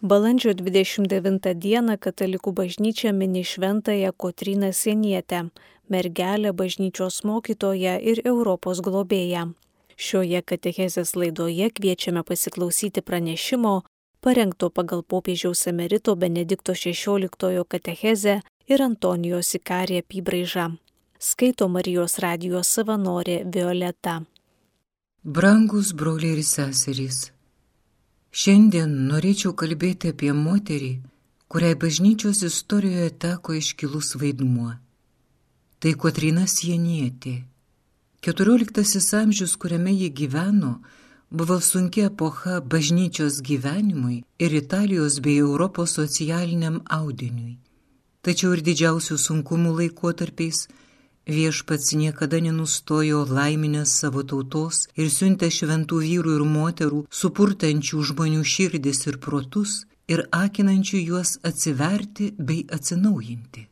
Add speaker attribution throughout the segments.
Speaker 1: Balandžio 29 dieną katalikų bažnyčia mini šventąją Kotryną Sienietę, mergelę bažnyčios mokytoją ir Europos globėją. Šioje katechezės laidoje kviečiame pasiklausyti pranešimo, parengto pagal popiežiaus emerito Benedikto XVI katechezę ir Antonijos Ikarė apibraižą. Skaito Marijos radijos savanorė Violeta.
Speaker 2: Brangus broliai ir seserys. Šiandien norėčiau kalbėti apie moterį, kuriai bažnyčios istorijoje teko iškilus vaidmuo. Tai Kotrina Sienietė. XIV amžius, kuriame ji gyveno, buvo sunkia epocha bažnyčios gyvenimui ir Italijos bei Europos socialiniam audiniui. Tačiau ir didžiausių sunkumų laikotarpiais Viešpats niekada nenustojo laiminęs savo tautos ir siuntė šventų vyrų ir moterų, supurtančių žmonių širdis ir protus ir akinančių juos atsiverti bei atsinaujinti.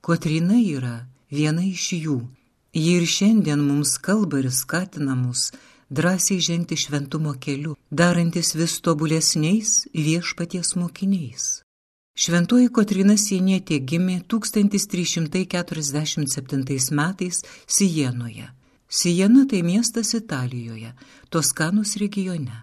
Speaker 2: Kotrina yra viena iš jų. Ji ir šiandien mums kalba ir skatina mus drąsiai žengti šventumo keliu, darantis vis tobulesniais viešpaties mokiniais. Šventoji Kotrina Sienietė gimė 1347 metais Sijenoje. Sijena tai miestas Italijoje, Toskanus regione.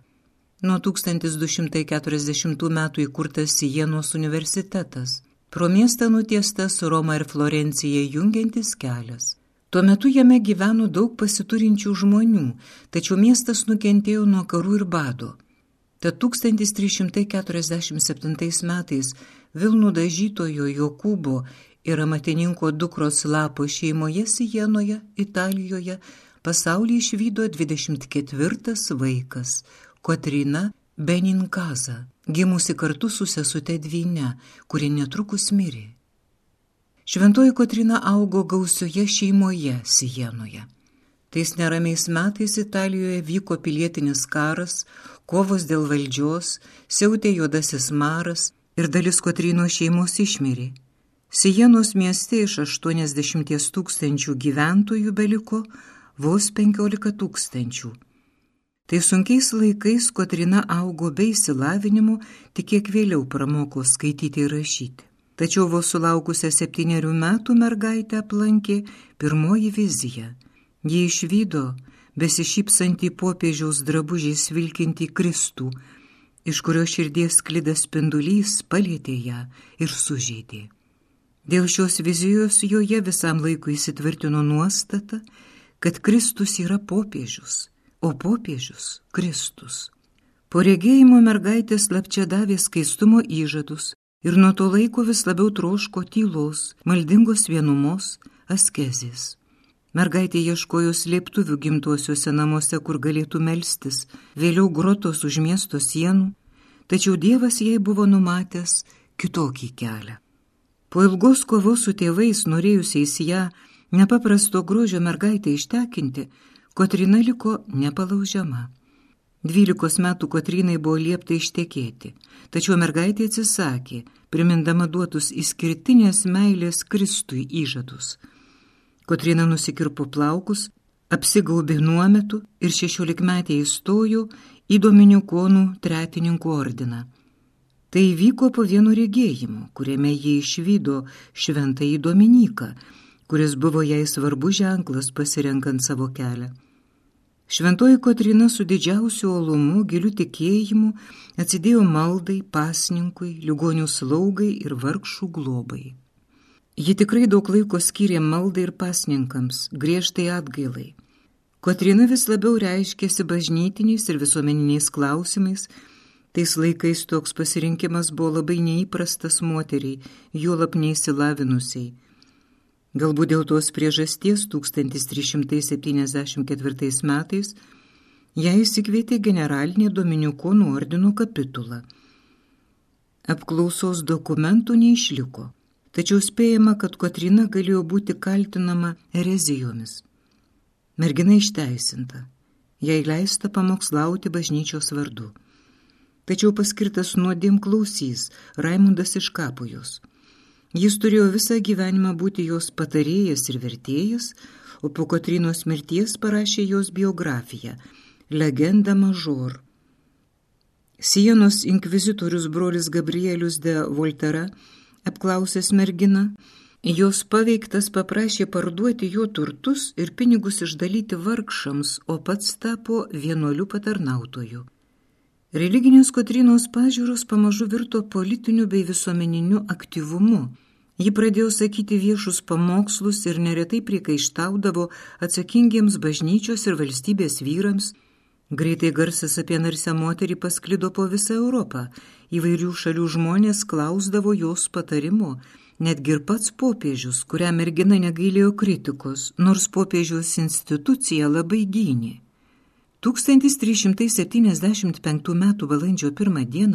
Speaker 2: Nuo 1240 metų įkurtas Sijenos universitetas. Pro miestą nutiestas Roma ir Florencija jungiantis kelias. Tuo metu jame gyveno daug pasiturinčių žmonių, tačiau miestas nukentėjo nuo karų ir bado. Tad 1347 metais Vilnų dažytojo Jokūbo ir amatininko dukros Lapo šeimoje Sijenoje, Italijoje, pasaulį išvydo 24 vaikas - Kotrina Beninkaza, gimusi kartu su sesute Dvyne, kuri netrukus mirė. Šventoji Kotrina augo gausioje šeimoje Sijenoje. Tais neramiais metais Italijoje vyko pilietinis karas, kovos dėl valdžios, siautė juodasis maras, ir dalis Kotryno šeimos išmirė. Sienos mieste iš 80 tūkstančių gyventojų beliko vos 15 tūkstančių. Tai sunkiais laikais Kotrina augo be įsilavinimu, tik kiek vėliau pramoko skaityti ir rašyti. Tačiau vos sulaukusią septyniarių metų mergaitę aplankė pirmoji vizija. Ji išvydo besišypsantį popiežiaus drabužiais vilkinti Kristų, iš kurio širdies klidas spindulys palėtė ją ir sužeidė. Dėl šios vizijos joje visam laikui įsitvirtino nuostata, kad Kristus yra popiežius, o popiežius Kristus. Po regėjimo mergaitė slapčia davė skaistumo įžadus ir nuo to laiko vis labiau troško tylos, maldingos vienumos, askezės. Mergaitė ieškojo slėptuvių gimtuosiuose namuose, kur galėtų melstis, vėliau grotos už miesto sienų, tačiau Dievas jai buvo numatęs kitokį kelią. Po ilgos kovos su tėvais, norėjusiais ją nepaprasto grožio mergaitę ištekinti, Kotrina liko nepalaužiama. Dvylikos metų Kotrinai buvo liepta ištekėti, tačiau mergaitė atsisakė, primindama duotus išskirtinės meilės Kristui įžadus – Kotrina nusikirpo plaukus, apsigaubė nuometų ir šešiolikmetė įstojo į Dominikonų tretininkų ordiną. Tai vyko po vieno regėjimo, kuriame jie išvydo šventąjį Dominiką, kuris buvo jai svarbu ženklas pasirenkant savo kelią. Šventoji Kotrina su didžiausiu olumu, giliu tikėjimu atsidėjo maldai, pasninkui, ligonių slaugai ir vargšų globai. Ji tikrai daug laiko skyrė maldai ir pasninkams, griežtai atgailai. Kotrina vis labiau reiškėsi bažnytiniais ir visuomeniniais klausimais, tais laikais toks pasirinkimas buvo labai neįprastas moteriai, juolap neįsilavinusiai. Galbūt dėl tos priežasties 1374 metais ją įsikvietė generalinė Dominikonų ordino kapitula. Apklausos dokumentų neišliko tačiau spėjama, kad Kotrina galėjo būti kaltinama erezijomis. Mergina išteisinta, jai leista pamokslauti bažnyčios vardu. Tačiau paskirtas nuodėm klausys Raimundas iš Kapujos. Jis turėjo visą gyvenimą būti jos patarėjas ir vertėjas, o po Kotrinos mirties parašė jos biografiją – Legenda Mažor. Sienos inkvizitorius brolis Gabrielius de Voltera, apklausęs merginą, jos paveiktas paprašė parduoti jo turtus ir pinigus išdalyti vargšams, o pats tapo vienuolių patarnautoju. Religinės Kotrinos pažiūros pamažu virto politiniu bei visuomeniniu aktyvumu. Ji pradėjo sakyti viešus pamokslus ir neretai priekaištaudavo atsakingiems bažnyčios ir valstybės vyrams, Greitai garsas apie narsę moterį pasklido po visą Europą. Įvairių šalių žmonės klausdavo jos patarimo. Netgi ir pats popiežius, kurią mergina negailėjo kritikos, nors popiežiaus institucija labai gynė. 1375 m. balandžio 1 d.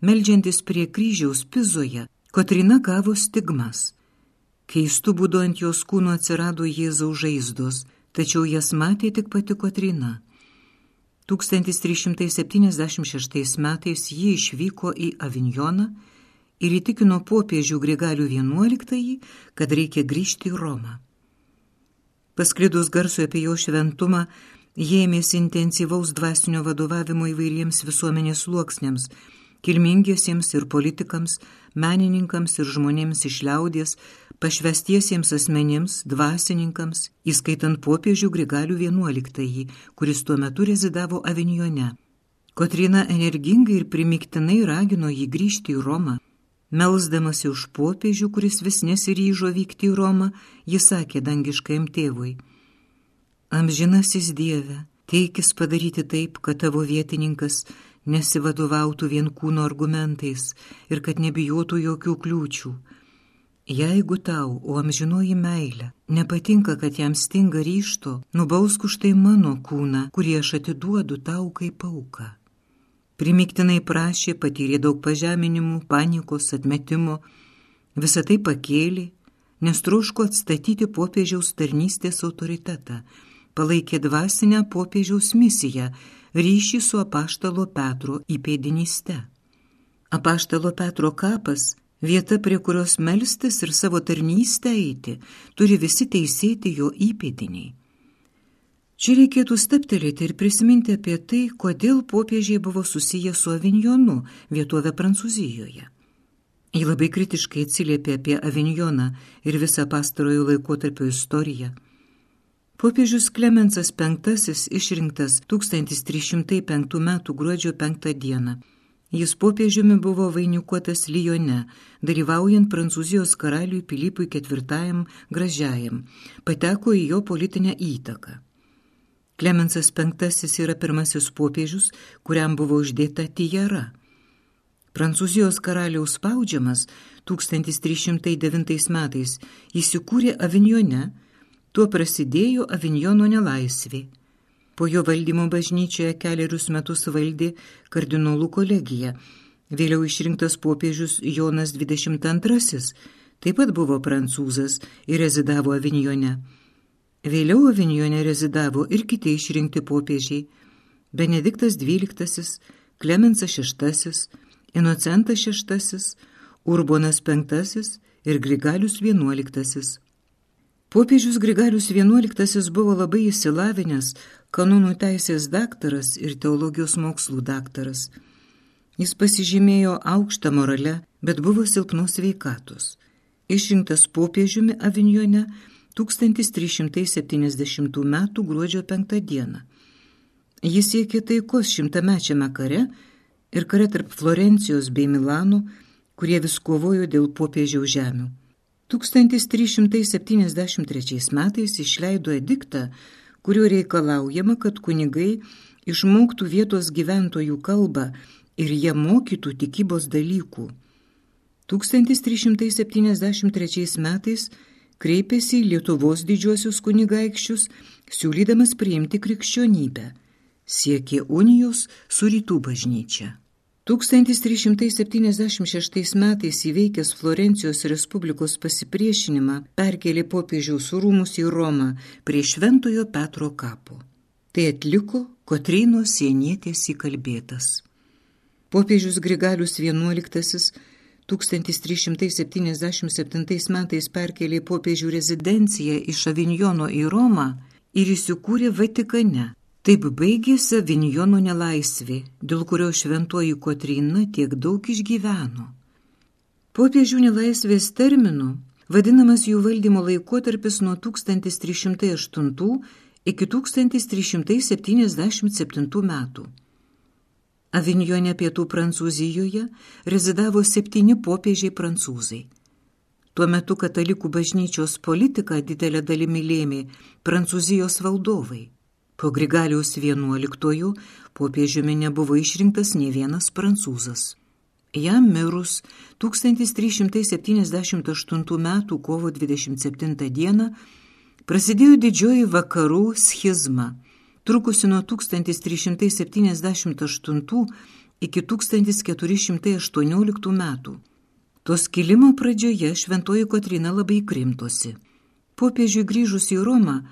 Speaker 2: meldžiantis prie kryžiaus pizoje, Kotrina gavo stigmas. Keistų būdu ant jos kūno atsirado Jėzaus žaizdos, tačiau jas matė tik pati Kotrina. 1376 metais ji išvyko į Avinjoną ir įtikino popiežių Grigalių XI, kad reikia grįžti į Romą. Pasklidus garsu apie jo šventumą, jie ėmėsi intensyvaus dvasinio vadovavimo įvairiems visuomenės sluoksniams - kilmingiesiems ir politikams, menininkams ir žmonėms iš liaudės, pašvestiesiems asmenims, dvasininkams, įskaitant popiežių Grigalių XI, kuris tuo metu rezidavo Avinjone. Kotrina energingai ir primiktinai ragino jį grįžti į Romą. Melsdamasi už popiežių, kuris vis nesiryžo vykti į Romą, jis sakė dangiškajam tėvui. Amžinasis Dieve, teikis padaryti taip, kad tavo vietininkas nesivadovautų vien kūno argumentais ir kad nebijotų jokių kliūčių. Jeigu tau, o amžinoji meilė, nepatinka, kad jam stinga ryšto, nubausk už tai mano kūną, kurį aš atiduodu tau kaip auką. Primiktinai prašė, patyrė daug pažeminimų, panikos, atmetimo, visą tai pakėlė, nes troško atstatyti popiežiaus tarnystės autoritetą, palaikė dvasinę popiežiaus misiją, ryšį su apaštalo Petro įpėdinyste. Apaštalo Petro kapas vieta, prie kurios melstis ir savo tarnystę eiti, turi visi teisėti jo įpėdiniai. Čia reikėtų steptelėti ir prisiminti apie tai, kodėl popiežiai buvo susiję su Avignonu, vietovė Prancūzijoje. Ji labai kritiškai atsiliepė apie Avignoną ir visą pastarojo laikotarpio istoriją. Popiežius Klemensas V išrinktas 1305 m. gruodžio 5 d. Jis popiežiumi buvo vainikuotas Lyone, dalyvaujant Prancūzijos karaliui Pilypui IV gražiajam, pateko į jo politinę įtaką. Klemensas V yra pirmasis popiežius, kuriam buvo uždėta tijara. Prancūzijos karaliaus spaudžiamas 1309 metais įsikūrė Avignone, tuo prasidėjo Avignono nelaisvė. Po jo valdymo bažnyčioje keliarius metus valdė kardinolų kolegija. Vėliau išrinktas popiežius Jonas XXII taip pat buvo prancūzas ir rezidavo Avignone. Vėliau Avignone rezidavo ir kiti išrinkti popiežiai - Benediktas XII, Klemensas VI, Inocentas VI, Urbonas V ir Grigalius XI. Popiežius Grigalius XI buvo labai įsilavinęs, kanonų teisės daktaras ir teologijos mokslų daktaras. Jis pasižymėjo aukštą moralę, bet buvo silpnos veikatos. Išrinktas popiežiumi Avignone 1370 m. gruodžio 5 d. Jis siekė taikos šimtamečiame kare ir kare tarp Florencijos bei Milano, kurie vis kovojo dėl popiežiaus žemių. 1373 metais išleido ediktą, kuriuo reikalaujama, kad kunigai išmoktų vietos gyventojų kalbą ir jie mokytų tikybos dalykų. 1373 metais kreipėsi į Lietuvos didžiosius kunigaikščius, siūlydamas priimti krikščionybę, siekė unijos su rytų bažnyčia. 1376 metais įveikęs Florencijos Respublikos pasipriešinimą perkelė popiežiaus rūmus į Romą prie Šventojo Petro kapo. Tai atliko Kotrynos sienietės įkalbėtas. Popiežius Grigalius XI 1377 metais perkelė popiežių rezidenciją iš Avinjono į Romą ir įsikūrė Vatikane. Taip baigėsi Vinjono nelaisvė, dėl kurio šventoji Kotrina tiek daug išgyveno. Popiežių nelaisvės terminu vadinamas jų valdymo laikotarpis nuo 1308 iki 1377 metų. Avinjone pietų Prancūzijoje rezidavo septyni popiežiai prancūzai. Tuo metu katalikų bažnyčios politiką didelę dalimi lėmė Prancūzijos valdovai. Po Grigaliaus XI popiežiumi nebuvo išrinktas ne vienas prancūzas. Jam mirus 1378 m. kovo 27 d. prasidėjo didžioji vakarų schizma, trukusi nuo 1378 iki 1418 metų. To skilimo pradžioje šventoji Kotrina labai krimtosi. Popiežiui grįžus į Romą,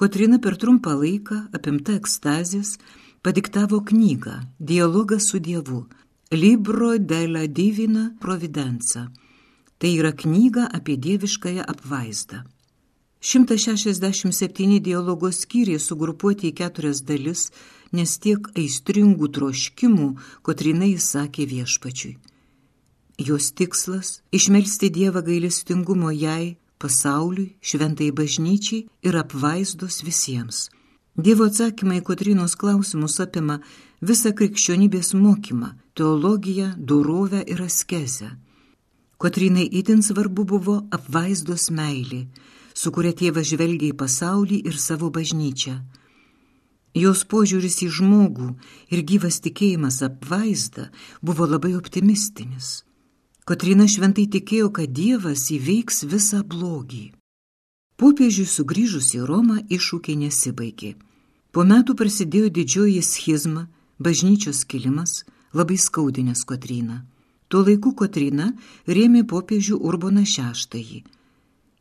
Speaker 2: Kotrina per trumpą laiką, apimta ekstazės, padiktavo knygą Dialogas su Dievu Libro della Divina Providenza. Tai yra knyga apie dieviškąją apvaizdą. 167 dialogos skyriai sugrupuoti į keturias dalis, nes tiek aistringų troškimų Kotrina įsakė viešpačiui. Jos tikslas - išmelsti Dievą gailestingumo jai, pasauliui, šventai bažnyčiai ir apvaizdos visiems. Dievo atsakymai į Kotrinos klausimus apima visą krikščionybės mokymą, teologiją, dorovę ir askezę. Kotrinai itin svarbu buvo apvaizdos meilė, su kuria tėvas žvelgia į pasaulį ir savo bažnyčią. Jos požiūris į žmogų ir gyvas tikėjimas apvaizda buvo labai optimistinis. Kotrina šventai tikėjo, kad Dievas įveiks visą blogį. Popiežiui sugrįžus į Romą iššūkiai nesibaigė. Po metų prasidėjo didžioji schizma, bažnyčios kilimas, labai skaudinęs Kotryną. Tuo laiku Kotryna rėmė popiežių Urboną VI.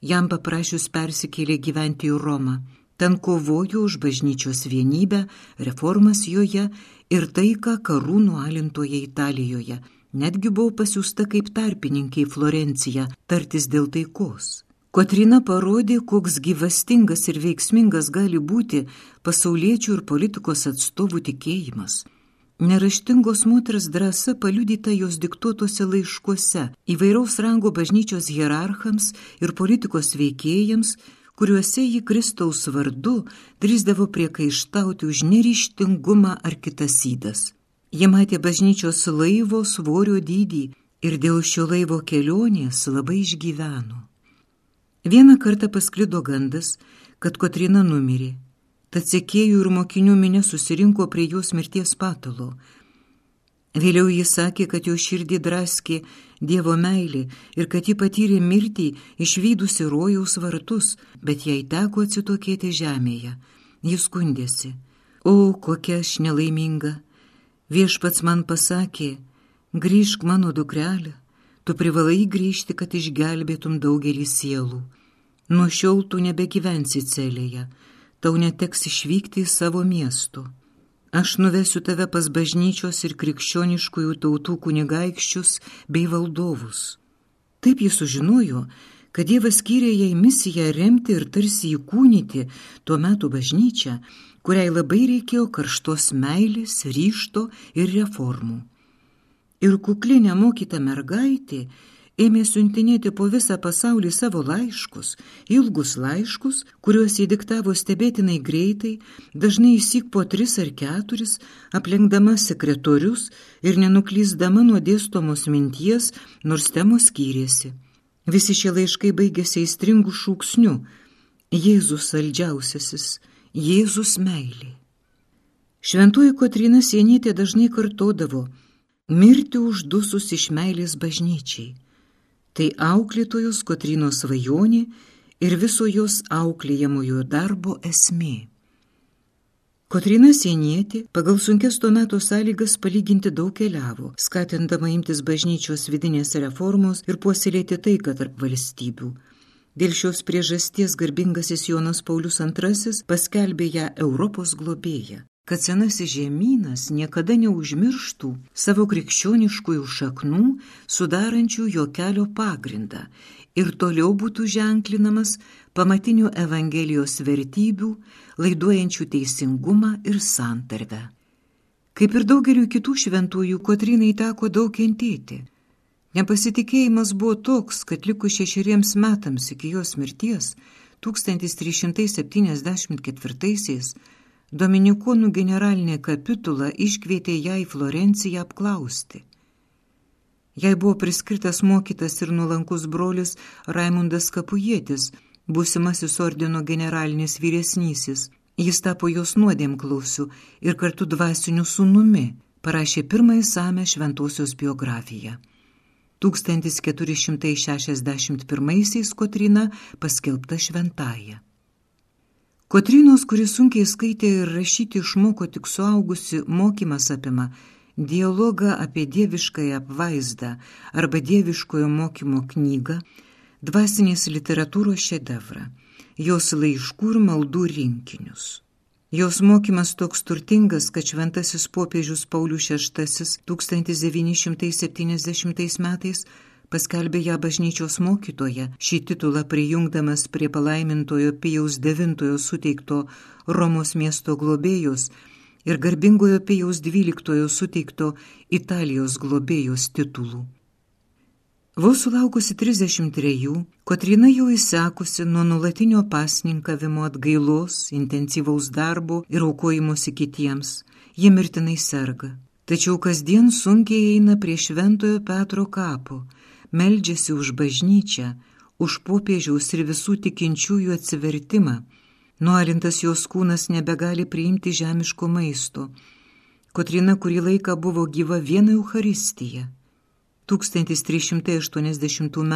Speaker 2: Jam paprašius persikėlė gyventi į Romą. Ten kovojo už bažnyčios vienybę, reformas joje ir taiką karūnų alintoje Italijoje. Netgi buvo pasiūsta kaip tarpininkė į Florenciją tartis dėl taikos. Kotrina parodė, koks gyvastingas ir veiksmingas gali būti pasauliečių ir politikos atstovų tikėjimas. Neraštingos moters drąsa paliudyta jos diktuotose laiškuose įvairaus rango bažnyčios hierarchams ir politikos veikėjams, kuriuose ji Kristaus vardu drįsdavo priekaištauti už neryštingumą ar kitas įdas. Jie matė bažnyčios laivo svorio dydį ir dėl šio laivo kelionės labai išgyveno. Vieną kartą pasklido gandas, kad Kotrina numirė Tad sekėjų ir mokinių minė susirinko prie jos mirties patalo. Vėliau jis sakė, kad jo širdį draskė Dievo meilė ir kad ji patyrė mirtį išvykusi rojaus vartus, bet jai teko atsitokėti žemėje. Jis skundėsi. O, kokia aš nelaiminga. Viešpats man pasakė, grįžk mano dukrelė, tu privalai grįžti, kad išgelbėtum daugelį sielų. Nuo šiol tu nebegyvensi celėje tau neteks išvykti į savo miestų. Aš nuvesiu tave pas bažnyčios ir krikščioniškųjų tautų kunigaikščius bei valdovus. Taip jis sužinojo, kad Dievas skyrė jai misiją remti ir tarsi įkūnyti tuo metu bažnyčią, kuriai labai reikėjo karštos meilės, ryšto ir reformų. Ir kukli nemokyta mergaitė ėmė siuntinėti po visą pasaulį savo laiškus, ilgus laiškus, kuriuos įdiktavo stebėtinai greitai, dažnai įsik po tris ar keturis, aplenkdama sekretorius ir nenuklysdama nuo dėstomos minties, nors temos skyrėsi. Visi šie laiškai baigėsi įstringų šūksnių - Jėzus saldžiausiasis, Jėzus meilė. Šventoji Kotrina Sienietė dažnai kartodavo - mirti uždusus iš meilės bažnyčiai. Tai auklėtojos Kotrinos svajonė ir viso jos auklėjamojo darbo esmė. Kotrina Sienietė pagal sunkes tuo metu sąlygas palyginti daug keliavo, skatindama imtis bažnyčios vidinės reformos ir puoselėti taiką tarp valstybių. Dėl šios priežasties garbingasis Jonas Paulius II paskelbė ją Europos globėją. kad senasis žemynas niekada neužmirštų savo krikščioniškųjų šaknų, sudarančių jo kelio pagrindą ir toliau būtų ženklinamas pamatinių Evangelijos vertybių, laiduojančių teisingumą ir santarvę. Kaip ir daugeliu kitų šventųjų, Kotrinai teko daug kentėti. Nepasitikėjimas buvo toks, kad likus šešeriems metams iki jos mirties, 1374-aisiais, Dominikonų generalinė kapitula iškvietė ją į Florenciją apklausti. Jai buvo priskirtas mokytas ir nulankus brolis Raimundas Kapujėtis, būsimasis ordino generalinis vyresnysis. Jis tapo jos nuodėmklausiu ir kartu dvasiniu sūnumi, parašė pirmąjį samę šventosios biografiją. 1461 Kotrina paskelbta šventąją. Kotrinos, kuris sunkiai skaitė ir rašyti išmoko tik suaugusi, mokymas apima dialogą apie dieviškąją apvaizdą arba dieviškojo mokymo knygą, dvasinės literatūros šedevrą, jos laiškų ir maldų rinkinius. Jos mokymas toks turtingas, kad šventasis popiežius Paulius VI 1970 metais paskelbė ją bažnyčios mokytoje, šį titulą prijungdamas prie palaimintojo Pijaus IX suteikto Romos miesto globėjos ir garbingojo Pijaus XII suteikto Italijos globėjos titulų. Vos sulaukusi 33, Kotrina jau įsekusi nuo nulatinio pasninkavimo atgailos, intensyvaus darbo ir aukojimuose kitiems, ji mirtinai serga. Tačiau kasdien sunkiai eina prie Šventojo Petro kapo, meldžiasi už bažnyčią, už popiežiaus ir visų tikinčiųjų atsivertimą. Nualintas jos kūnas nebegali priimti žemiško maisto. Kotrina kurį laiką buvo gyva viena Euharistija. 1380 m.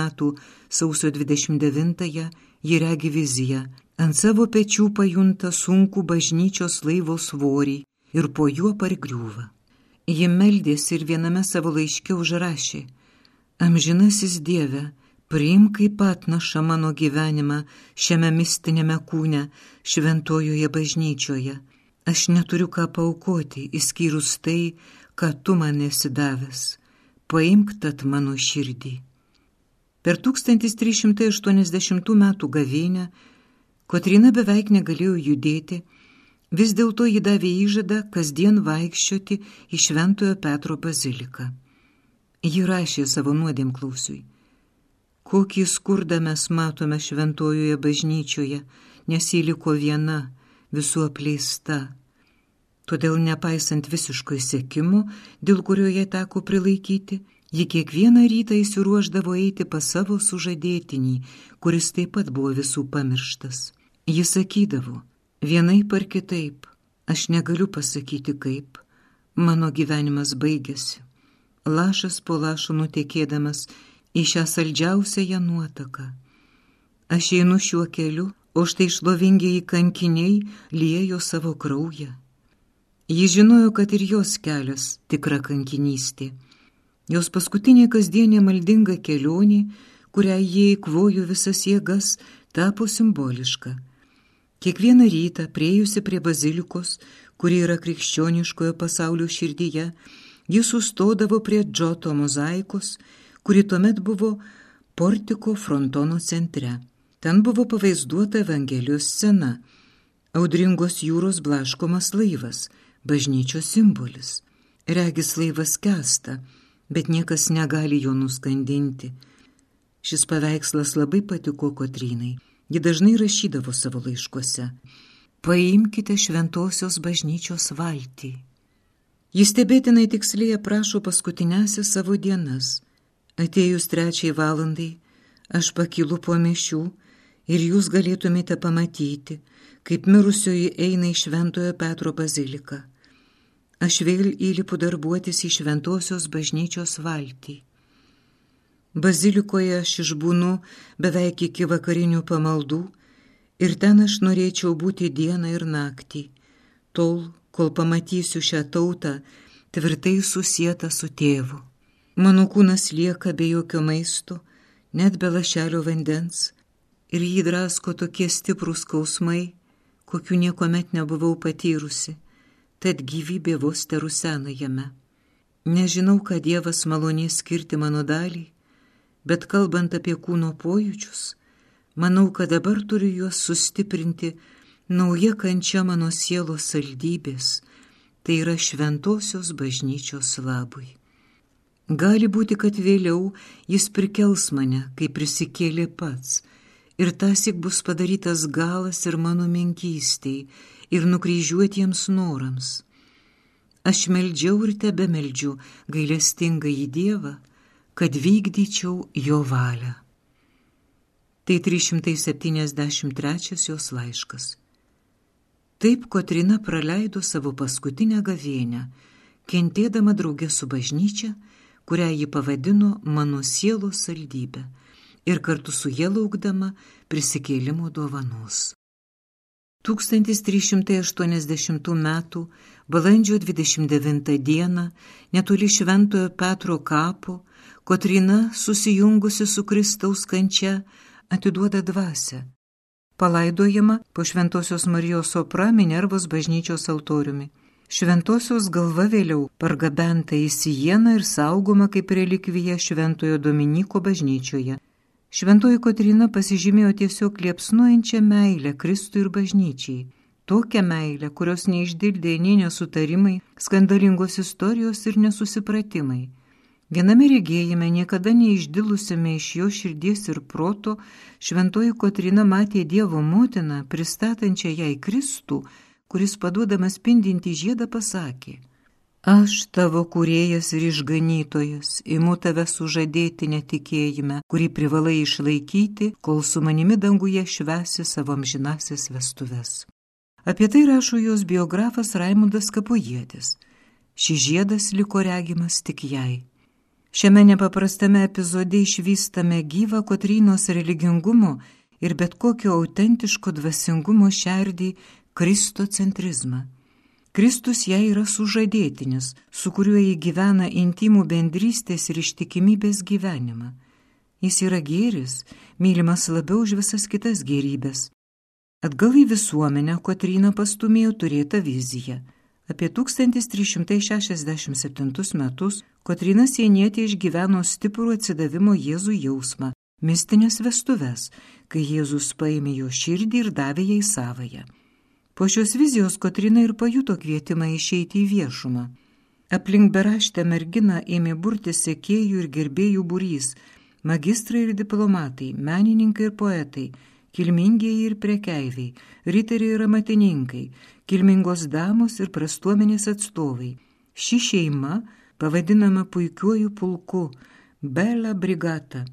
Speaker 2: sausio 29-ąją ji regi viziją, ant savo pečių pajunta sunku bažnyčios laivo svorį ir po juo pargriūva. Ji meldėsi ir viename savo laiške užrašė – Amžinasis Dieve, priimk kaip atnaša mano gyvenimą šiame mistinėme kūne, šventojoje bažnyčioje. Aš neturiu ką paukoti, įskyrus tai, ką tu man esi davęs. Paimk tad mano širdį. Per 1380 metų gavėnę Kotrina beveik negalėjo judėti, vis dėlto ji davė įžadą kasdien vaikščioti į Šventojo Petro baziliką. Ji rašė savo nuodėmklausiui. Kokį skurdą mes matome šventojoje bažnyčioje, nes ji liko viena, visų apleista. Todėl nepaisant visiško įsėkimo, dėl kurio jai teko prilaikyti, ji kiekvieną rytą įsiruoždavo eiti pas savo sužadėtinį, kuris taip pat buvo visų pamirštas. Jis sakydavo, vienaip ar kitaip, aš negaliu pasakyti kaip, mano gyvenimas baigėsi lašas po lašo nutekėdamas į šią saldžiausiąją nuotaką. Aš einu šiuo keliu, o štai šlovingiai kankiniai liejo savo kraują. Ji žinojo, kad ir jos kelias tikra kankinystė. Jos paskutinė kasdienė maldinga kelionė, kurią jie įkvojo visas jėgas, tapo simboliška. Kiekvieną rytą priejusi prie bazilikos, kuri yra krikščioniškojo pasaulio širdyje, jis sustodavo prie džoto mozaikos, kuri tuomet buvo portiko frontono centre. Ten buvo pavaizduota Evangelijos scena - audringos jūros blaškomas laivas, bažnyčios simbolis. Regis laivas kesta, bet niekas negali jo nuskandinti. Šis paveikslas labai patiko Kotrynai. Ji dažnai rašydavo savo laiškuose. Paimkite šventosios bažnyčios valtį. Jis stebėtinai tiksliai aprašo paskutinėsias savo dienas. Atėjus trečiai valandai, aš pakilu po mišių ir jūs galėtumėte pamatyti, kaip mirusioji eina į Šventojo Petro baziliką. Aš vėl įlipu darbuotis į Šventosios bažnyčios valtį. Bazilikoje aš išbūnu beveik iki vakarinių pamaldų ir ten aš norėčiau būti dieną ir naktį, tol, kol pamatysiu šią tautą tvirtai susietą su tėvu. Mano kūnas lieka be jokio maisto, net be lašelio vandens, ir jį drasko tokie stiprūs skausmai, kokių niekuomet nebuvau patyrusi. Tad gyvybė vos terusena jame. Nežinau, ką Dievas malonė skirti mano daliai, bet kalbant apie kūno pojūčius, manau, kad dabar turiu juos sustiprinti nauja kančia mano sielos saldybės, tai yra šventosios bažnyčios labui. Gali būti, kad vėliau jis prikels mane, kai prisikėlė pats, ir tasik bus padarytas galas ir mano menkystiai, ir nukryžiuotiems norams. Aš meldžiau ir tebe meldžiu gailestingą į Dievą, kad vykdyčiau jo valią. Tai 373 jos laiškas. Taip Kotrina praleido savo paskutinę gavėnę, kentėdama draugė su bažnyčia, kurią ji pavadino mano sielos saldybė ir kartu su jie laukdama prisikėlimo dovanos. 1380 m. balandžio 29 d. netoli Šventojo Petro kapo, Kotrina susijungusi su Kristaus kančia atiduoda dvasę. Palaidojama po Šventosios Marijos opra Minervos bažnyčios altoriumi. Šventosios galva vėliau pargabenta į Sieną ir saugoma kaip relikvija Šventojo Dominiko bažnyčioje. Šventoji Kotrina pasižymėjo tiesiog liepsnuojančią meilę Kristui ir bažnyčiai. Tokią meilę, kurios neišdildė nei nesutarimai, skandalingos istorijos ir nesusipratimai. Viename regėjime niekada neišdilusiame iš jo širdies ir proto, šventoji Kotrina matė Dievo motiną, pristatančią jai Kristų kuris paduodamas spindinti žiedą pasakė, Aš tavo kuriejas ir išganytojas, imu tave sužadėti netikėjime, kurį privalai išlaikyti, kol su manimi danguje švesi savo amžinasis vestuves. Apie tai rašo jos biografas Raimundas Kapojėtis. Šis žiedas liko regimas tik jai. Šiame nepaprastame epizode išvystame gyvą Kotrynos religingumo ir bet kokio autentiško dvasingumo šerdį kristocentrizmą. Kristus jai yra sužadėtinis, su kuriuo jį gyvena intimų bendrystės ir ištikimybės gyvenimą. Jis yra gėris, mylimas labiau už visas kitas gerybės. Atgal į visuomenę Kotryna pastumėjo turėtą viziją. Apie 1367 metus Kotryna Sienietė išgyveno stiprų atsidavimo Jėzų jausmą, mistinės vestuves, kai Jėzus paėmė jo širdį ir davė jai savoją. Po šios vizijos Kotrina ir pajuto kvietimą išeiti į viešumą. Aplink beraštę merginą ėmė burti sekėjų ir gerbėjų būrys - magistrai ir diplomatai, menininkai ir poetai, kilmingieji ir prekeiviai, riteriai ir amatininkai, kilmingos damos ir prastuomenės atstovai. Ši šeima pavadinama puikiuoju pulku - Bella Brigata.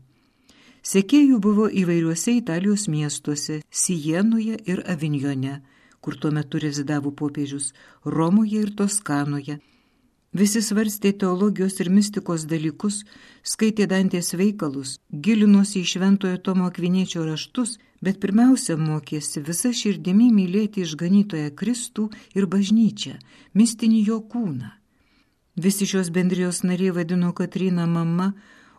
Speaker 2: Sekėjų buvo įvairiuose Italijos miestuose - Sijenoje ir Avignone kur tuo metu rezidavo popiežius, Romoje ir Toskanoje. Visi svarstė teologijos ir mistikos dalykus, skaitė Dantės veikalus, gilinosi į šventojo Tomo Akviniečio raštus, bet pirmiausia mokėsi visą širdimi mylėti išganytoją Kristų ir bažnyčią, mistinį jo kūną. Visi šios bendrijos nariai vadino Katriną mama,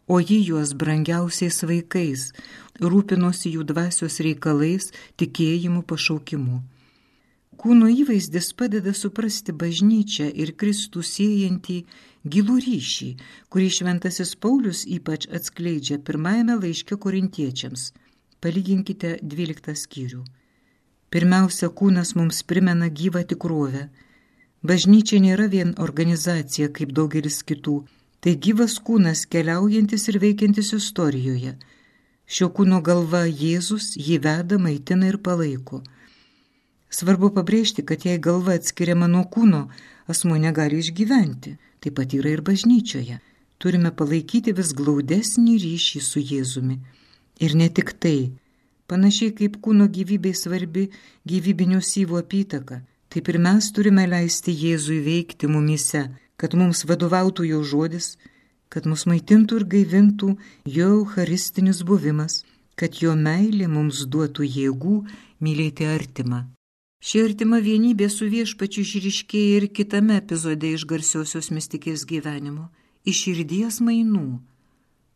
Speaker 2: o ji juos brangiausiais vaikais, rūpinosi jų dvasios reikalais, tikėjimu, pašaukimu. Kūno įvaizdis padeda suprasti bažnyčią ir Kristų siejantį gilų ryšį, kurį šventasis Paulius ypač atskleidžia pirmajame laiške korintiečiams. Palyginkite 12 skyrių. Pirmiausia, kūnas mums primena gyvą tikrovę. Bažnyčia nėra vien organizacija kaip daugelis kitų, tai gyvas kūnas keliaujantis ir veikiantis istorijoje. Šio kūno galva Jėzus jį veda, maitina ir palaiko. Svarbu pabrėžti, kad jei galva atskiriama nuo kūno, asmo negali išgyventi. Taip pat yra ir bažnyčioje. Turime palaikyti vis glaudesnį ryšį su Jėzumi. Ir ne tik tai. Panašiai kaip kūno gyvybei svarbi gyvybinio syvo apytaka, taip ir mes turime leisti Jėzui veikti mumise, kad mums vadovautų jo žodis, kad mus maitintų ir gaivintų jo eucharistinis buvimas, kad jo meilė mums duotų jėgų mylėti artimą. Ši artima vienybė su viešpačiu išriškėja ir kitame epizode iš garsiosios mistikės gyvenimo - iš širdies mainų.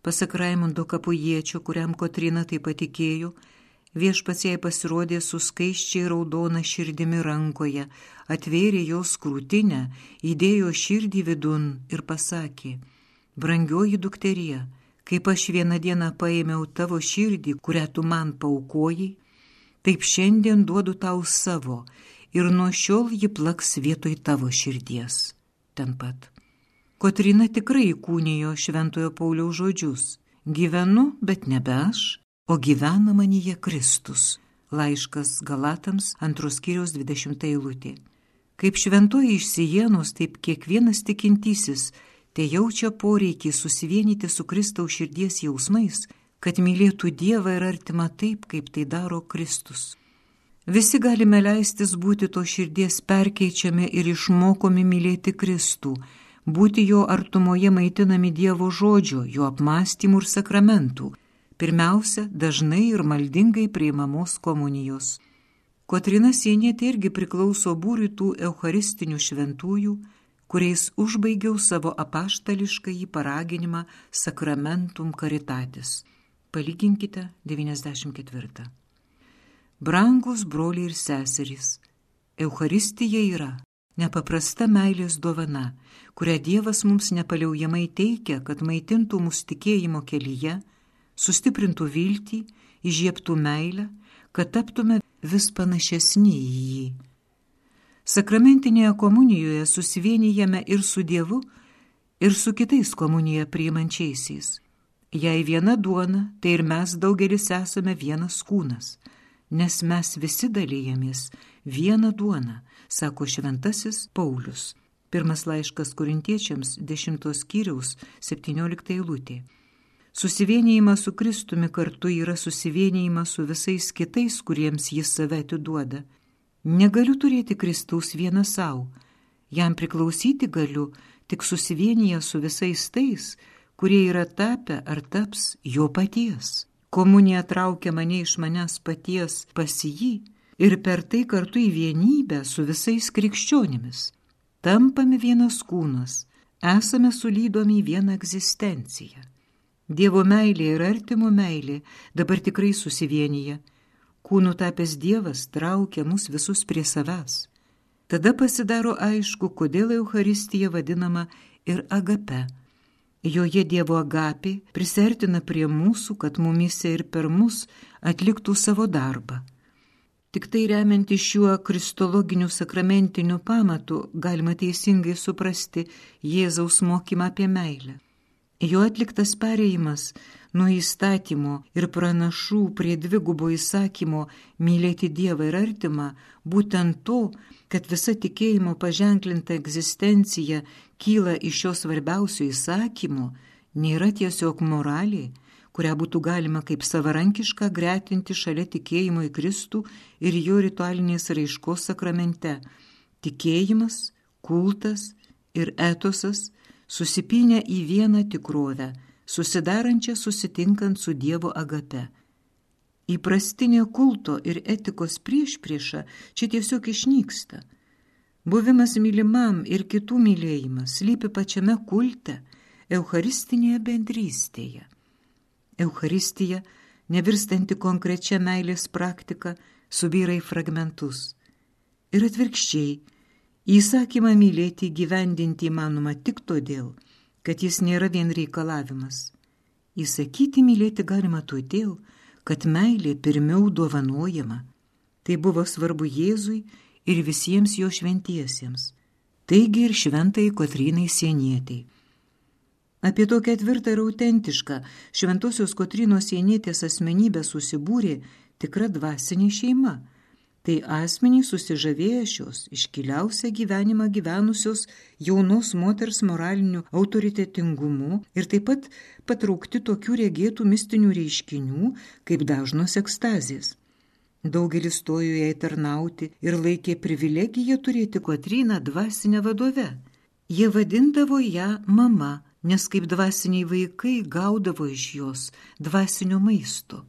Speaker 2: Pasak Raimundo kapujiečio, kuriam Kotrina taip patikėjo, viešpats jai pasirodė su skaiščiai raudona širdimi rankoje, atvėrė jos krūtinę, įdėjo širdį vidun ir pasakė, brangioji dukterie, kaip aš vieną dieną paėmiau tavo širdį, kurią tu man paukojai, taip šiandien duodu tau savo ir nuo šiol ji plaks vietoj tavo širdies. Ten pat. Kotrina tikrai įkūnijo šventojo Pauliaus žodžius. Gyvenu, bet nebe aš, o gyvena manyje Kristus. Laiškas Galatams antros kiriaus 20 eilutė. Kaip šventoji iš Sienos, taip kiekvienas tikintysis te jaučia poreikį susivienyti su Kristaus širdies jausmais, kad mylėtų Dievą ir artimą taip, kaip tai daro Kristus. Visi galime leistis būti to širdies perkeičiami ir išmokomi mylėti Kristų, būti jo artumoje maitinami Dievo žodžio, jo apmąstymų ir sakramentų pirmiausia, dažnai ir maldingai priimamos komunijos. Kotrina Sienietė irgi priklauso būriui tų eucharistinių šventųjų, kuriais užbaigiau savo apaštališką į paraginimą Sacramentum Caritatis. Palyginkite 94. Brangus broliai ir seserys, Eucharistija yra nepaprasta meilės dovana, kurią Dievas mums nepaliaujamai teikia, kad maitintų mus tikėjimo kelyje, sustiprintų viltį, įžiebtų meilę, kad taptume vis panašesni į jį. Sakramentinėje komunijoje susivienyjame ir su Dievu, ir su kitais komuniją priimančiaisiais. Jei viena duona, tai ir mes daugelis esame vienas kūnas, nes mes visi dalyjamės vieną duoną, sako šventasis Paulius. Pirmas laiškas korintiečiams 10 skyriaus 17 eilutė. Susivienijimas su Kristumi kartu yra susivienijimas su visais kitais, kuriems jis save atiduoda. Negaliu turėti Kristaus vieną savo, jam priklausyti galiu tik susivienyje su visais tais, kurie yra tapę ar taps jo paties. Komunija traukia mane iš manęs paties pas jį ir per tai kartu į vienybę su visais krikščionimis. Tampame vienas kūnas, esame sulydomi į vieną egzistenciją. Dievo meilė ir artimo meilė dabar tikrai susivienyje. Kūnų tapęs Dievas traukia mus visus prie savęs. Tada pasidaro aišku, kodėl Euharistija vadinama ir agape. Joje Dievo agapė prisertina prie mūsų, kad mumise ir per mus atliktų savo darbą. Tik tai remianti šiuo kristologiniu sakramentiniu pamatu galima teisingai suprasti Jėzaus mokymą apie meilę. Jo atliktas pereimas nuo įstatymo ir pranašų prie dvigubo įsakymo mylėti Dievą ir artimą, būtent to, kad visa tikėjimo paženklinta egzistencija kyla iš šio svarbiausio įsakymo, nėra tiesiog moralė, kurią būtų galima kaip savarankišką gretinti šalia tikėjimo į Kristų ir jo ritualinės raiškos sakramente. Tikėjimas, kultas ir etosas susipinę į vieną tikrovę, susidarančią susitinkant su Dievo agape. Įprastinė kulto ir etikos priešprieša čia tiesiog išnyksta. Buvimas mylimam ir kitų mylėjimas lypi pačiame kulte, Eucharistinėje bendrystėje. Eucharistija, nevirstanti konkrečia meilės praktika, subyra į fragmentus. Ir atvirkščiai, Įsakymą mylėti gyvendinti įmanoma tik todėl, kad jis nėra vien reikalavimas. Įsakyti mylėti galima todėl, kad meilė pirmiau dovanojama. Tai buvo svarbu Jėzui ir visiems jo šventiesiems. Taigi ir šventai Kotrynai sienietiai. Apie tokią tvirtą ir autentišką šventosios Kotrinos sienietės asmenybę susibūrė tikra dvasinė šeima – tai asmenys susižavėję šios iškiliausią gyvenimą gyvenusios jaunos moters moraliniu autoritetingumu ir taip pat patraukti tokių regėtų mistinių reiškinių kaip dažnos ekstazės. Daugelis stojo jai tarnauti ir laikė privilegiją turėti Kotryną dvasinę vadovę. Jie vadindavo ją mama, nes kaip dvasiniai vaikai gaudavo iš jos dvasinio maisto.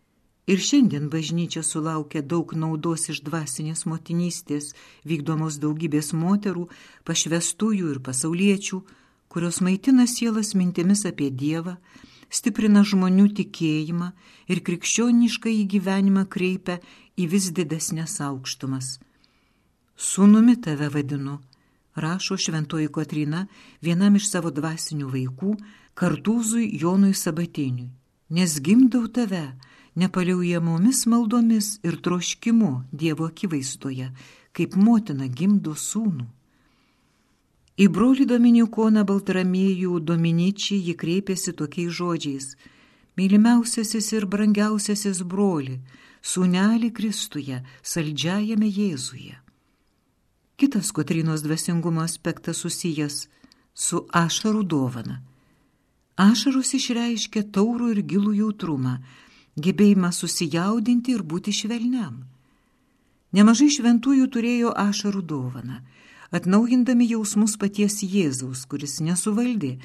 Speaker 2: Ir šiandien bažnyčia sulaukia daug naudos iš dvasinės motinystės, vykdomos daugybės moterų, pašvestųjų ir pasauliečių, kurios maitina sielas mintimis apie Dievą, stiprina žmonių tikėjimą ir krikščionišką į gyvenimą kreipia į vis didesnės aukštumas. Sūnumi tave vadinu, rašo šventoji Kotrina vienam iš savo dvasinių vaikų, kartūzui Jonui Sabatiniui, nes gimdau tave nepaliaujamomis maldomis ir troškimu Dievo akivaizdoje, kaip motina gimdo sūnų. Į brolį Dominikoną Baltramėjų Dominičiai ji kreipėsi tokiais žodžiais - Mylimiausiasis ir brangiausiasis broli, sūnelį Kristuje, saldžiajame Jėzuje. Kitas Kotrinos dvasingumo aspektas susijęs su ašarų dovana. Ašarus išreiškia taurų ir gilų jautrumą, gebėjimą susijaudinti ir būti švelniam. Nemažai šventųjų turėjo ašarų dovaną atnaujindami jausmus paties Jėzaus, kuris nesuvaldė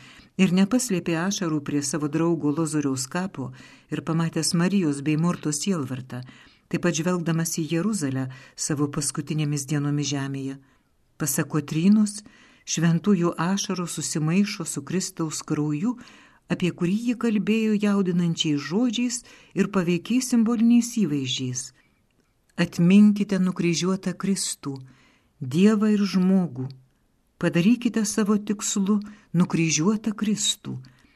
Speaker 2: ir nepaslėpė ašarų prie savo draugo Lozoriaus kapo ir pamatęs Marijos bei Mortos sielvartą, taip pat žvelgdamas į Jeruzalę savo paskutinėmis dienomis žemėje. Pasako Trynos, šventųjų ašarų susimaišo su Kristaus krauju, apie kurį ji kalbėjo jaudinančiais žodžiais ir paveikiais simboliniais įvaizdžiais. Atminkite nukryžiuotą Kristų, Dievą ir žmogų. Padarykite savo tikslu nukryžiuotą Kristų,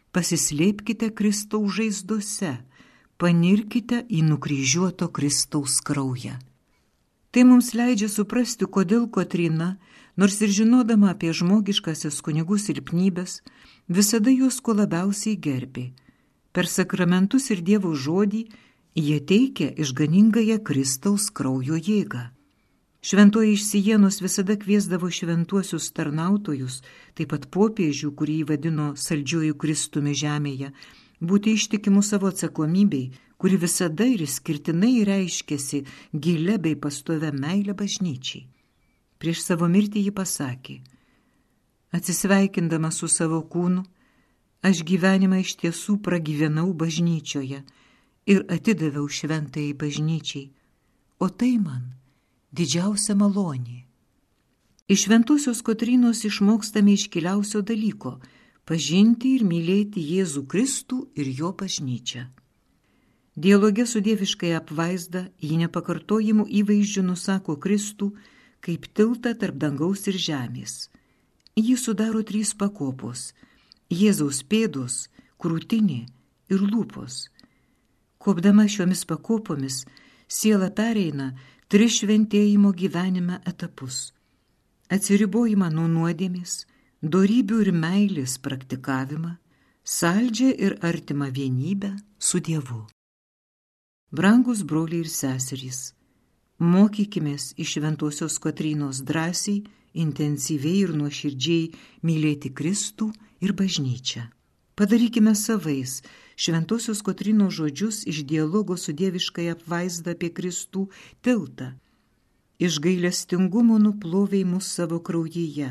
Speaker 2: pasislėpkite Kristaus žaizdose, panirkite į nukryžiuoto Kristaus kraują. Tai mums leidžia suprasti, kodėl Kotrina, nors ir žinodama apie žmogiškasias kunigų silpnybės, visada juos kuo labiausiai gerbė. Per sakramentus ir Dievo žodį jie teikia išganingąją Kristaus kraujo jėgą. Šventoji iš Sienos visada kviesdavo šventuosius tarnautojus, taip pat popiežių, kurį vadino saldžiuoju Kristumi žemėje, būti ištikimu savo atsakomybei, kuri visada ir skirtinai reiškėsi gilę bei pastovę meilę bažnyčiai. Prieš savo mirtį ji pasakė, atsisveikindama su savo kūnu, aš gyvenimą iš tiesų pragyvenau bažnyčioje ir atidaviau šventai bažnyčiai, o tai man didžiausia malonė. Iš šventosios Kotrynos išmokstame iškiliausio dalyko - pažinti ir mylėti Jėzų Kristų ir jo bažnyčią. Dialoge su dieviškai apvaizda ji nepakartojimų įvaizdžių nusako Kristų kaip tiltą tarp dangaus ir žemės. Jį sudaro trys pakopos - Jėzaus pėdos, krūtinė ir lūpos. Kopdama šiomis pakopomis, siela pereina tris šventėjimo gyvenime etapus - atsiribojimą nuo nuodėmės, darybių ir meilės praktikavimą, saldžią ir artimą vienybę su Dievu. Brangus broliai ir seserys, mokykimės iš Ventosios Kotrynos drąsiai, intensyviai ir nuoširdžiai mylėti Kristų ir bažnyčią. Padarykime savais šventosios Kotrino žodžius iš dialogo su dieviškai apvaizda apie Kristų tiltą. Iš gailestingumo nuploviai mus savo kraujyje,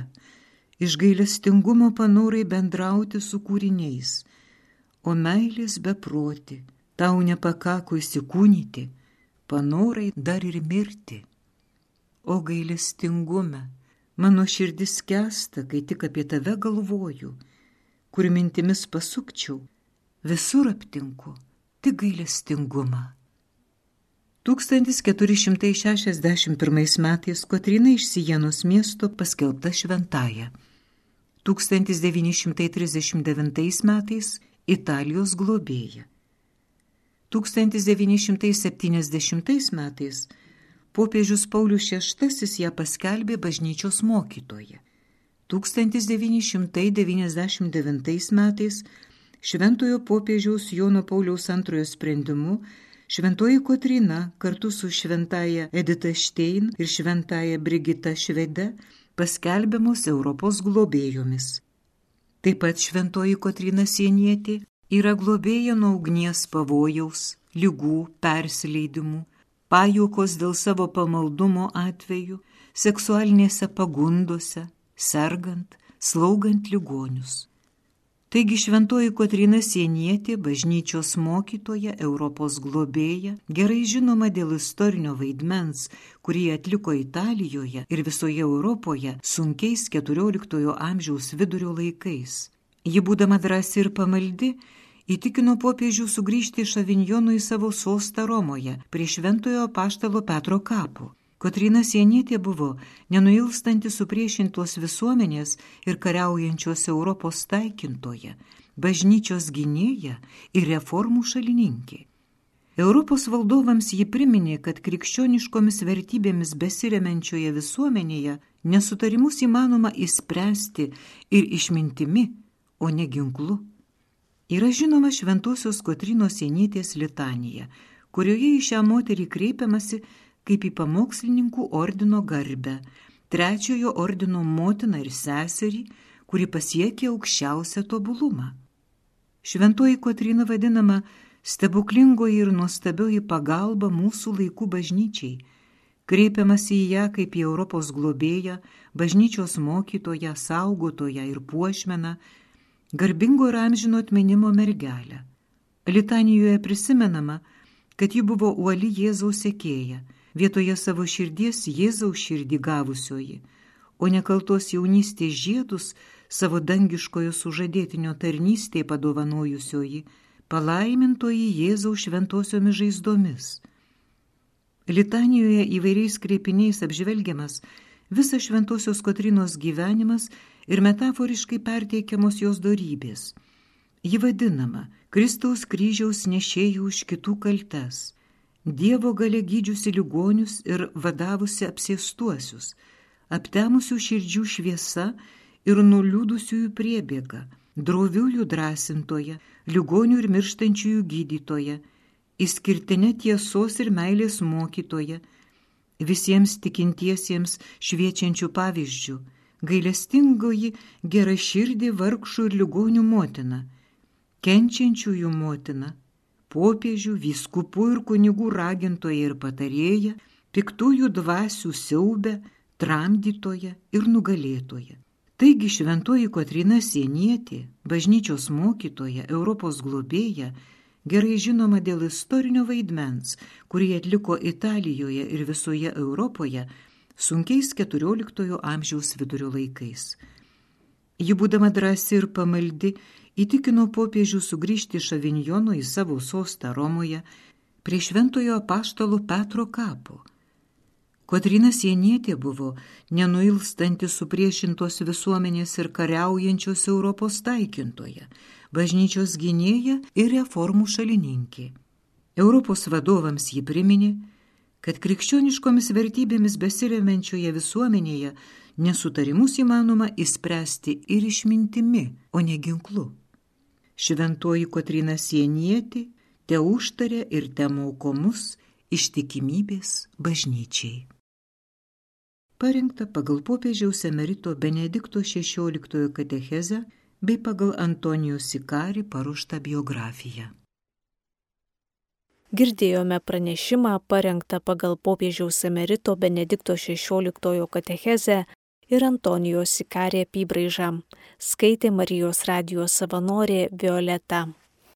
Speaker 2: iš gailestingumo panorai bendrauti su kūriniais, o meilės beproti, tau nepakako įsikūnyti, panorai dar ir mirti. O gailestingume, mano širdis kesta, kai tik apie tave galvoju kur mintimis pasukčiau, visur aptinku tik gailestingumą. 1461 metais Kotrina iš Sienos miesto paskelbta šventaja. 1939 metais Italijos globėja. 1970 metais popiežius Paulius VI ją paskelbė bažnyčios mokytoje. 1999 metais Šventojo popiežiaus Jono Pauliaus antrojo sprendimu Šventoji Kotrina kartu su Šventaja Edita Štein ir Šventaja Brigita Švede paskelbiamos Europos globėjomis. Taip pat Šventoji Kotrina Sienietė yra globėja nuo ugnies pavojaus, lygų, persileidimų, pajokos dėl savo pamaldumo atveju, seksualinėse pagundose, sergant, slaugant ligonius. Taigi šventoji Kotrina Sienietė, bažnyčios mokytoja, Europos globėja, gerai žinoma dėl istorinio vaidmens, kurį atliko Italijoje ir visoje Europoje sunkiais XIV amžiaus vidurio laikais. Ji būdama drąsi ir pamaldi, įtikino popiežių sugrįžti iš Avinjonų į savo sostą Romoje prie šventojo paštalo Petro kapų. Kotrina Sienietė buvo nenuilstanti supriešintos visuomenės ir kariaujančios Europos taikintoje, bažnyčios gynėja ir reformų šalininkė. Europos valdovams ji priminė, kad krikščioniškomis vertybėmis besiremenčioje visuomenėje nesutarimus įmanoma įspręsti ir išmintimi, o ne ginklu. Yra žinoma Šventojios Kotrinos Sienytės litanija, kurioje į šią moterį kreipiamasi kaip į pamokslininkų ordino garbę, trečiojo ordino motiną ir seserį, kuri pasiekė aukščiausią tobulumą. Šventoji Kotrina vadinama stebuklingoji ir nuostabioji pagalba mūsų laikų bažnyčiai Kreipiamasi į ją kaip į Europos globėją, bažnyčios mokytoją, saugotoją ir puošmeną, garbingo ir amžino atminimo mergelę. Litanijoje prisimenama, kad ji buvo uoli Jėzaus sekėja, vietoje savo širdies Jėzaus širdį gavusioji, o nekaltos jaunystės žiedus savo dangiškojo sužadėtinio tarnystėje padovanojusioji, palaimintoji Jėzaus šventosiomis žaizdomis – Litanijoje įvairiais kreipiniais apžvelgiamas visas šventosios Kotrinos gyvenimas ir metaforiškai perteikiamos jos darybės. Ji vadinama Kristaus kryžiaus nešėjų už kitų kaltes, Dievo gale gydžiusi ligonius ir vadavusi apsėstuosius, aptemusių širdžių šviesa ir nuliūdusiųjų priebėga, droviųjų drąsintoje, ligonių ir mirštančiųjų gydytoje, išskirtinė tiesos ir meilės mokytoja, visiems tikintiesiems šviečiančių pavyzdžių, gailestingoji gera širdį vargšų ir ligonių motina, kenčiančiųjų motina, popiežių, vyskupų ir kunigų ragintoja ir patarėja, piktųjų dvasių siaubę, tramdytoja ir nugalėtoja. Taigi šventoji Kotrina Sienietė, bažnyčios mokytoja, Europos globėja, gerai žinoma dėl istorinio vaidmens, kurį atliko Italijoje ir visoje Europoje sunkiais XIV amžiaus vidurio laikais. Ji būdama drąsi ir pamaldi, įtikino popiežių sugrįžti iš Avinjono į savo sostą Romoje prie šventojo apaštalo Petro kapo. Kotrina Sienietė buvo nenuilstanti supriešintos visuomenės ir kariaujančios Europos taikintoje, bažnyčios gynėja ir reformų šalininkė. Europos vadovams ji priminė, kad krikščioniškomis vertybėmis besiremenčioje visuomenėje nesutarimus įmanoma įspręsti ir išmintimi, o ne ginklu. Šventoji Kotrina Sienietė te užtarė ir te moko mus ištikimybės bažnyčiai. Parinkta pagal popiežiaus emerito Benedikto XVI katechezę bei pagal Antonijos Sikarį paruoštą biografiją.
Speaker 1: Girdėjome pranešimą parengtą pagal popiežiaus emerito Benedikto XVI katechezę ir Antonijos Sikarė apibraižą. Skaitė Marijos radijos savanorė Violeta.